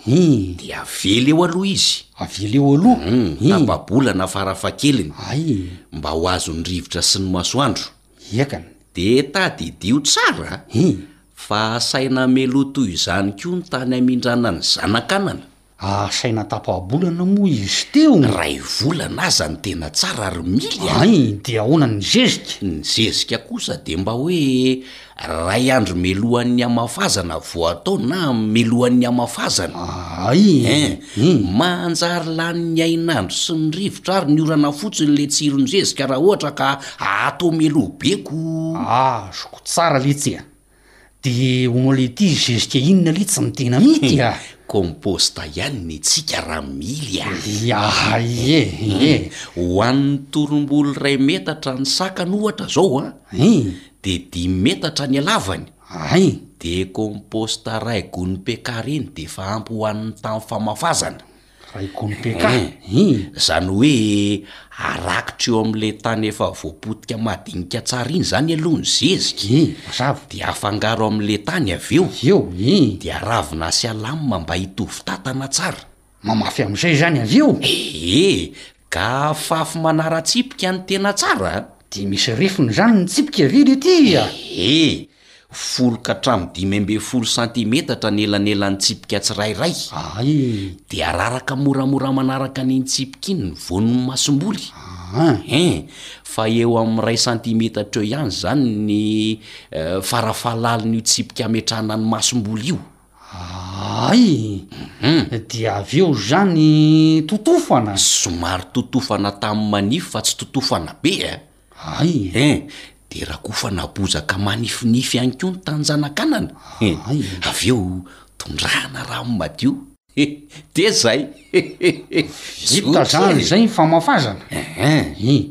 Hum. De avela eo aloha izy. Avela eo aloha? Hum, Hum. tapa-bolana farafahakeliny. Ay. Mba ho azon'ny rivotra sy ny masoandro. Iakana. De tadidio tsara a! Hum. Fa asaina hameloha toy izany koa ny tany hamindrana ny zanakanana. Asaina tapa-bolana moa izy teo? Iray volana aza ny tena tsara ry Mily a! Ay, de ahoana ny zezika? Ny zezika kosa de mba hoe Ray andro melohan'ny hamafazana vao atao na melohan'ny hamafazana? Ay eh! Manjary lanin'ny hainandro sy ny rivotra ary ny orana fotsiny le tsiron-zezika raha ohatra ka atao meloha be ko! Azoko tsara letsy a! De hono le ty zezika inona le tsy midina mihitsy a! Compost ihany ny antsika raha mily a! Ay eh! Ho an'ny toromboly iray metatra ny sakana ohatra zao a! Dia dimy metatra ny halavany. Hay! Dia composta iray gony pekara iny dia efa ampy ho an'ny tany famafazana. Iray gony pekara? Hein! Hein! Izany hoe arakitra eo amin'ilay tany efa voapotika madinika tsara iny izany aloha ny zezika. Hein! Mazava. Dia afangaro amin'ilay tany avy eo. Avy eo? Hein! Dia aravina sy alamina mba hitovy tatana tsara. Mamafy amin'izay izany izy io? Ee, ka afafy manara-tsipika ny tena tsara a! Dia misy refiny izany ny tsipika ve ny ety a? Ee, folo ka hatramin'ny dimy ambin'ny folo santimetatra ny elanelan'ny tsipika tsirairay. Ay! Dia araraka moramora manaraka an'iny tsipika iny ny voan'ny masomboly. Aa! Ee, fa eo amin'ny iray santimetatra eo ihany izany ny farafahalàlin'io tsipika ametrahana ny masomboly io. Ahay! Dia avy eo izany totofana? Somary totofana tamin'ny manify fa tsy totofana be e! Ahay! Hein! Dia rakofana bozaka manifinify ihany koa ny tany zanakanana? Ahay! Avy eo tondrahana rano madio he! Dia izay! Vita izany izay ny famafazana? Hein! Hein!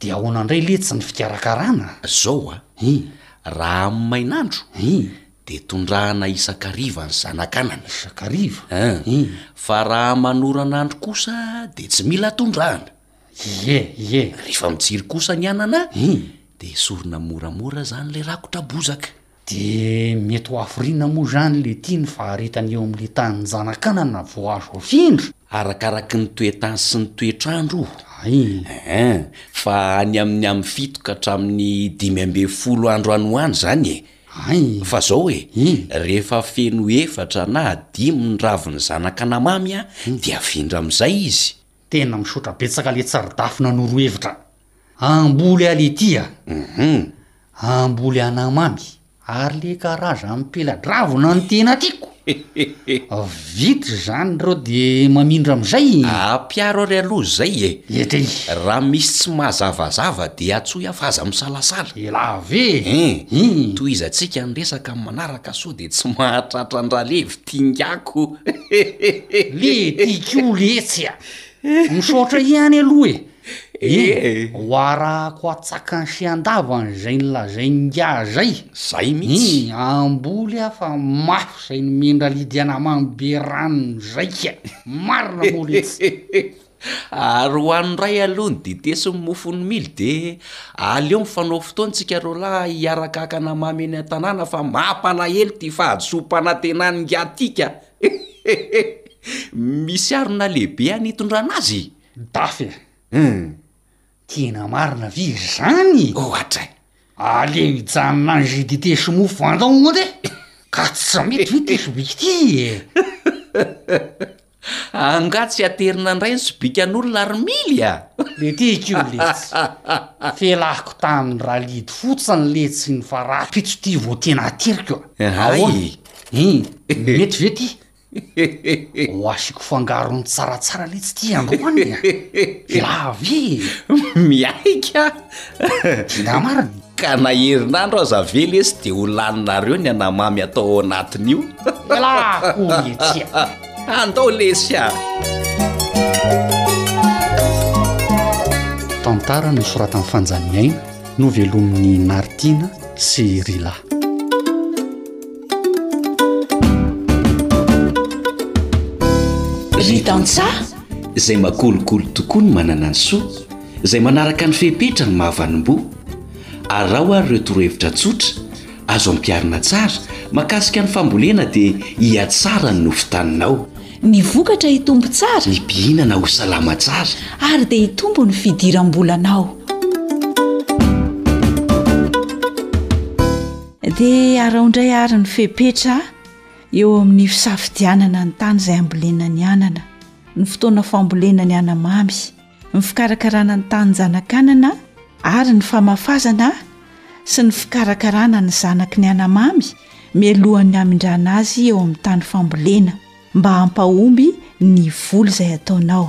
Dia ahoana indray letsy ny fikarakarana? Izao a! Hein! Raha amin'ny mainandro? Hein! Dia tondrahana isan-kariva ny zanakanana. Isan-kariva? An! Fa raha manorana andro kosa dia tsy mila tondrahana. Ie, ie. Rehefa mitsiry kosa ny anana, dia esorina moramora izany ilay rakotra bozaka. Dia mety ho afiriana moa izany ilay tia ny faharetana eo amin'ilay tanin-janakanana vao azo afindra? Arakaraky ny toe-tany sy ny toetr'andro. Ay! An! Fa any amin'ny amin'ny fito ka hatramin'ny dimy ambin'ny folo andro any ho any izany e! Ay! Fa zao e, rehefa feno efatra na dimy ny ravin'ny zanak'anamamy a, de avindra amizay izy. Tena misaotra betsaka le tsaridafy nanoro hevitra. Amboly aly ity a! Amboly anamamy ary le karazan'ny pela-dravina no tena tiako! Vita izany reo de mamindra amizay e! Ampiaro ary aloha izay e! Raha misy tsy mazavazava de atsoy aho fa aza misalasala. Elah ve e! Hein! Tohizantsika ny resaka amin'ny manaraka sao de tsy mahatratra an-dRalevy Tingako. Letiko letsy a! Misaotra ihany aloha e! Ee, ho arahako atsakany sy andavany zay nolazain'ingahy zay. Zay mihitsy. Hum, amboly aho fa mafy zay nomen'ra Lydiana mamy be rano zay ka. Marina moa letsy. Ary ho an'ny ray aloha ny dite sy ny mofon'ny mily de aleo mifanao fotoana tsika roalahy hiaraka haka ana mamy eny an-tanàna fa mampalahelo ity fahadisoam-panantenan'ingahy ity ka. Misy harona lehibe any hitondrana azy e! Dafe, Humm! Tena marina ve izany? Ohatra e! Aleo hijanona any jeu dite sy mofo angaha ohatra e! Ka tsy mety ve ity sobika ity e! Angaha tsy aterina indray ny sobikan'olona ary mily a! Le tiako io letsy! Felahiko tamin'ny ralidy fotsiny letsy ny farafitso ity vao tena ateriko a! Hay e! Hum! Mety ve ity? Ho asiko fangarony tsaratsara letsy ity androany a! Vilavy e! Miaiky aho! Dinà marina! Ka na herinandro aza ve lesy dia ho laninareo ny anamamy atao ao anatin'io? Ialahy hono e! Tsia! Andao lesy a! Tantara nosoratan'i Fanjaniaina, novelomin'i Naritiana sy Rila. Ry tantsaha, izay makolikoly tokoa no manana ny soa, izay manaraka ny fepetra no mahavanim-boa. Araho ary ireo torohevitra tsotra, azo ampiharina tsara, mahakasika ny fambolena dia hihatsara ny nofon-taninao. Ny vokatra hitombo tsara. Ny mpihinana ho salama tsara. Ary dia hitombo ny fidiram-bolanao. Dia araho indray ary ny fepetra eo amin'ny fisafidianana ny tany izay hambolena ny anana, ny fotoana fambolena ny anamamy, ny fikarakarana ny tanin-janakanana ary ny famafazana sy ny fikarakarana ny zanaky ny anamamy mialohan'ny hamindrana azy eo amin'ny tany fambolena mba hampahomby ny voly izay ataonao.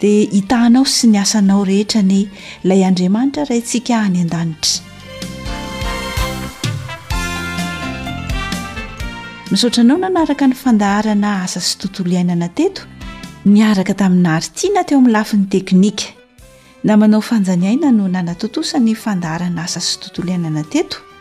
Dia hita anao sy ny asanao rehetra anie ilay Andriamanitra Raintsika any an-danitra. Misaotra anao nanaraka ny fandaharana asa sy tontolo iainana teto, niaraka tamin'i Nary Tiana teo amin'ny lafiny teknika. Namanao Fanjaniaina no nanatontosa ny fandaharana asa sy tontolo iainana teto.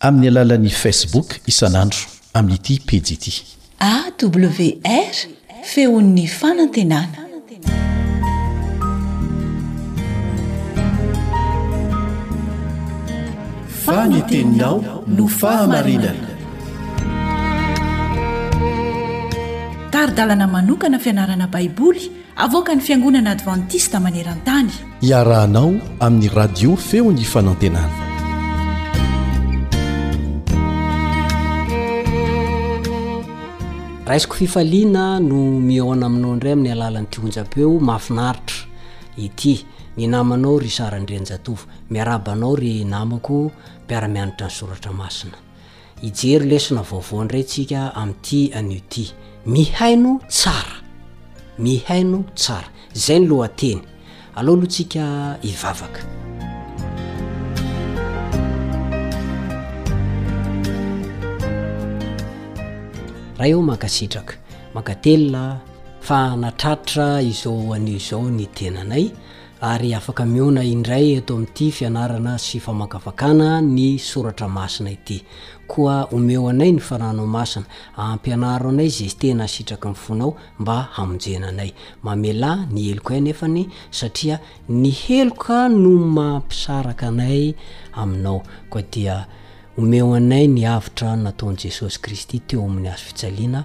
Amin'ny alalan'ny Facebook isan'andro amin'ity pejy ity. AWR, Feon'ny Fanantenana. Fa ny teninao no fahamarinana. Tari-dalana manokana fianarana Baiboly. Avoakan'ny Fiangonana Advantista maneran-tany. Iarahanao amin'ny Radio Feon'ny Fanantenana. Raisiko fifaliana no mihaona aminao indray amin'ny alalan'ity onjam-peo mahafinaritra ity. Ny namanao ry Sara Andrianjatovo. Miarahaba anao ry namako mpiara-mianatra ny soratra masina. Hijery lesona vaovao indray tsika amin'ity anio ity. Mihaino tsara! Mihaino tsara! Izay ny lohateny. Alao aloha tsika hivavaka. Ray ô mankasitraka, mankatelina fa natratra izao anio izao ny tenanay ary afaka mihaona indray eto amin'ity fianarana sy famakafakana ny soratra masina ity. Koa omeo anay ny fananao masina, ampianaro anay izay tena sitraky ny fonao mba hamonjena anay. Mamelà ny helokay anefany satria ny heloka no mampisaraka anay aminao. Koa dia omeo anay ny avotra nataon'i Jesosy Kristy teo amin'ny hazo fijaliana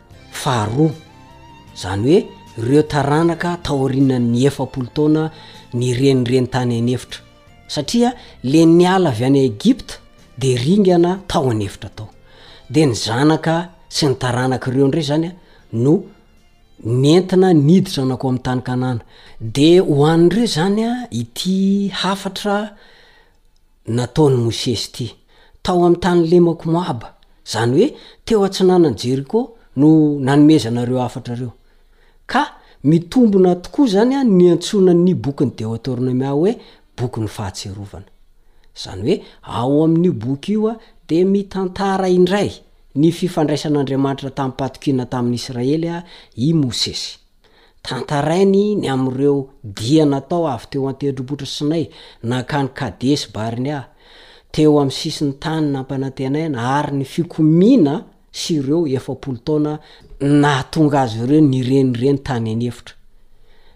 faharoa, izany hoe ireo taranaka taorianan'ny efapolo taona nirenireny tany an'efitra, satria le niala avy any Egypta dia ringana tao an'efitra tao, dia ny zanaka sy ny taranaka ireo indray izany no nentina niditra nako amin'ny tany Kanana, dia ho an'ireo izany ity hafatra nataon'i Mosesy ity. Tao amin'ny tany lemako Moaba, izany hoe teo atsinanan'i Jeriko no nanomezana ireo hafatra ireo. Ka mitombona tokoa izany ny iantsoana ny bokin'i Deoteronomia hoe bokin'ny fahatsiarovana. Izany hoe ao amin'io boky io dia mitantara indray ny fifandraisan'Andriamanitra tamim-pahatokiana tamin'ny Israely i Mosesy. Tantarainy ny amin'ireo dia natao avy teo an-tendrombohitra Sinay nankany Kadesy Barnea, teo amin'ny sisin'ny tany nampanantenaina, ary ny fikomiana sy ireo efapolo taona nahatonga azy ireo nirenireny tany an'efitra.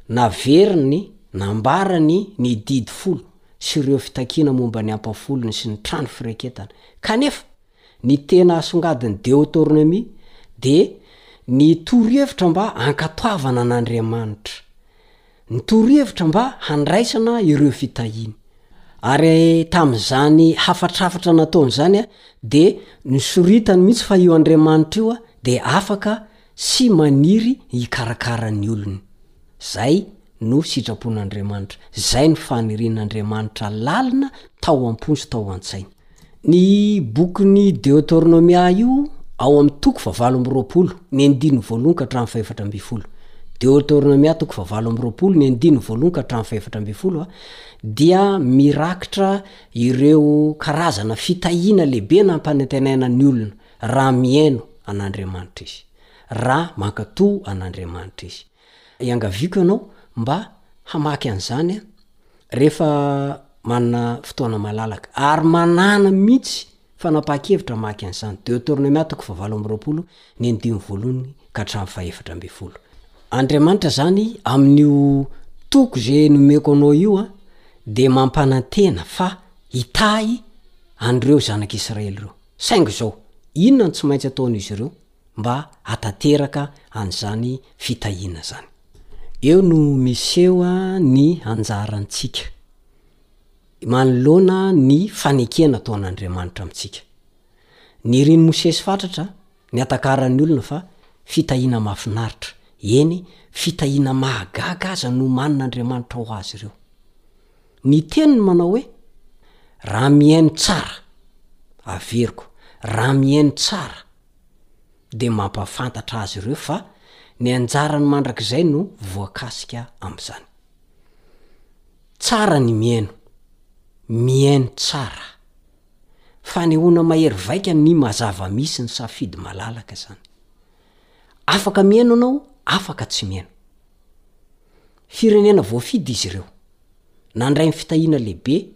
Naveriny nambarany ny Didy Folo sy ireo fitakiana momba ny ampafolony sy ny trano fireketana, kanefa, Ny tena asongadin'ny Deoteronomia dia ny torohevitra mba hankatoavana an'Andriamanitra, ny torohevitra mba handraisana ireo fitahiany. Ary tamin'izany hafatrafatra nataony izany dia nosoritany mihitsy fa io Andriamanitra io dia afaka sy maniry hikarakara ny olony. Izay no sitrapon'Andriamanitra. Izay no fanirian'Andriamanitra lalina tao am-pony sy tao an-tsainy. Ny bokin'ny Deotornomia io, ao amin'ny toko fahavalo amby roapolo, ny andininy voalohony ka hatramin'ny fahefatra ambin'ny folo. Deotornomia toko fahavalo amby roapolo, ny andininy voalohony ka hatramin'ny fahefatra ambin'ny folo, dia mirakitra ireo karazana fitahiana lehibe nampanantenaina ny olona, raha mihaino an'Andriamanitra izy, raha mankatò an'Andriamanitra izy. Iangaviako ianao mba hamaky an'izany rehefa manana fotoana malalaka, ary manàna mihitsy fanapahan-kevitra hamaky an'izany. Deoteronomia toko fahavalo amby roapolo, ny andininy voalohany ka hatramin'ny fahefatra ambin'ny folo. Andriamanitra izany amin'io toko izay nomeko anao io an, dia mampanantena fa hitahy an'ireo zanak'Israely ireo. Saingy izao, inona no tsy maintsy ataon'izy ireo? mba hatanteraka an'izany fitahiana izany. Eo no miseho ny anjarantsika manoloana ny fanekena ataon'Andriamanitra amintsika. Nirin'i Mosesy fatratra ny hatakaran'ny olona fa fitahiana mahafinaritra, eny, fitahiana mahagaga aza no omanin'Andriamanitra ho azy ireo. Ny Teniny manao hoe, Raha mihaino tsara, averiko, raha mihaino tsara, dia mampahafantatra azy ireo fa ny anjarany mandrakizay no voakasika amin'izany. Tsara ny mihaino, mihaino tsara. Fanehoana mahery vaika ny maha-zava-misy ny safidy malalaka izany. Afaka mihaino ianao, afaka tsy mihaino. Firenena voafidy izy ireo. Nandray ny fitahiana lehibe.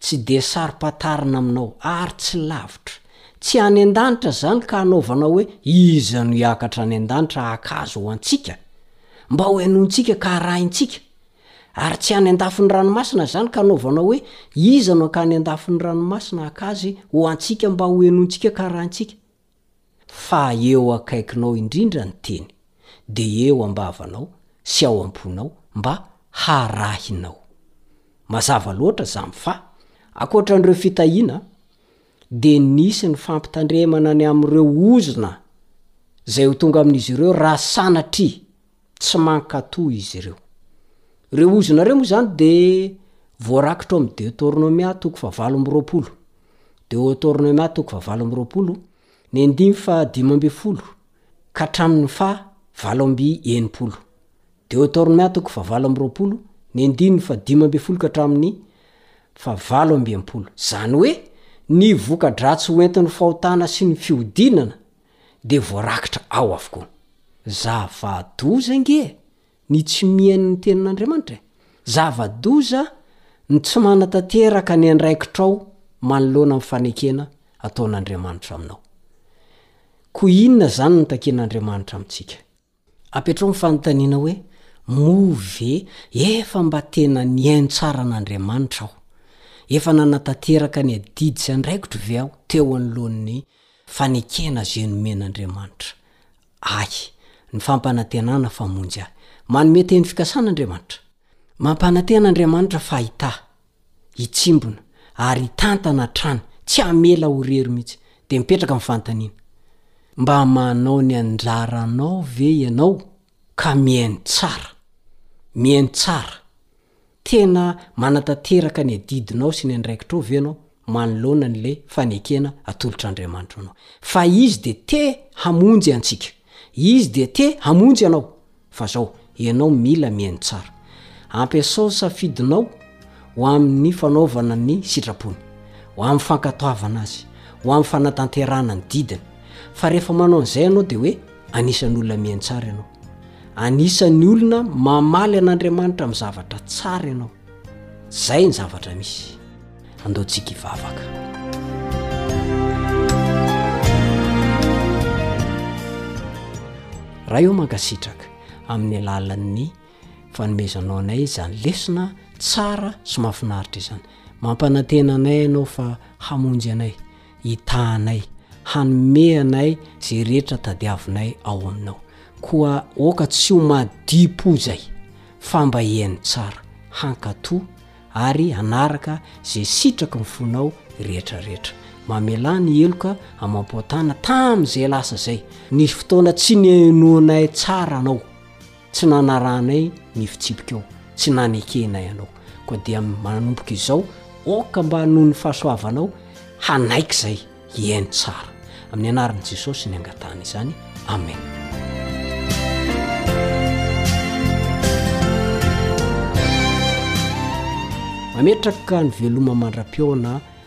Tsy dia saro-pantarina aminao, ary tsy lavitra. Tsy any an-danitra izany ka hanaovanao hoe iza no hiakatra any an-danitra haka azy ho antsika, mba ho henointsika ka harahintsika. Ary tsy any an-dafin'ny ranomasina izany ka hanaovanao hoe iza no hankany an-dafin'ny ranomasina haka azy ho antsika mba ho henointsika ka harahintsika. Fa eo akaikinao indrindra ny Teny, dia eo am-bavanao sy ao am-ponao mba harahinao. Mazava loatra izany fa, ankoatra an'ireo fitahiana, dia nisy ny fampitandremana ny amin'ireo ozona izay ho tonga amin'izy ireo raha sanatria tsy mankato izy ireo. Ireo ozona ireo moa izany dia voarakitra ao amin'ny Deotornomia toko fahavalo amby roapolo, Deotornomia toko fahavalo amby roapolo, ny andininy faha dimy ambin'ny folo ka hatramin'ny faha valo amby enimpolo. Deotornomia toko fahavalo amby roapolo, ny andininy faha dimy ambin'ny folo ka hatramin'ny faha valo amby enimpolo. Izany hoe, ny voka-dratsy hoentin'ny fahotana sy ny fihodinana dia voarakitra ao avokoa. Zava-doza ange e, ny tsy mihaino ny Tenin'Andriamanitra e! Zava-doza ny tsy manatanteraka ny andraikitrao manoloana ny fanekena ataon'Andriamanitra aminao. Koa inona izany no takian'Andriamanitra amintsika? Apetraho ny fanontaniana hoe, Moa ve efa mba tena nihaino tsara an'Andriamanitra aho? Efa nanatanteraka ny adidy sy andraikitro ve aho teo anoloan'ny fanekena izay nomen'Andriamanitra ahy, ny fampanantenana fa hamonjy ahy? Manome teny fikasana Andriamanitra. Mampanantena Andriamanitra fa hitahy. hitsimbina ary hitantana hatrany tsy hamela ho rery mihitsy dia mipetraka ny fanontaniana, mba manao ny anjaranao ve ianao ka mihaino tsara, mihaino tsara, tena manatanteraka ny adidinao sy ny andraikitrao ve ianao manoloana an'ilay fanekena atolotr'Andriamanitra anao fa Izy dia te hamonjy antsika, Izy dia te hamonjy anao. Fa zao, ianao mila mihaino tsara. Ampiasao ny safidinao ho amin'ny fanaovana ny sitrapony, ho amin'ny fankatoavana azy, ho amin'ny fanatanterahana ny didiny. Fa rehefa manao an'izay ianao dia hoe anisan'ny olona mihaino tsara ianao. Anisan'ny olona mamaly an'Andriamanitra amin'ny zavatra tsara ianao. Zay ny zavatra misy. Andao tsika hivavaka. Ray ô mankasitraka amin'ny alalan'ny fanomezanao anay izany lesona tsara sy mahafinaritra izany. Mampanantena anay ianao fa hamonjy anay. hitahanay, hanome anay izay rehetra tadiavinay ao Aminao. Koa aoka tsy ho madi-po izay, fa mba hihaino tsara, hankatò, ary hanaraka izay sitraky ny fonao rehetra rehetra. Mamelà ny heloka amam-poatana tamin'izay lasa izay, ny fotoana tsy nihenoanay tsara Anao. Tsy nanarahanay ny fitsipikao, tsy nanekenay anao. Koa dia manomboka izao, aoka mba noho ny fahasoavanao hanaiky izay hihaino tsara. Amin'ny anaran'i Jesosy ny angatahana izany. Amena. Mametraka ny veloma mandra-pihaona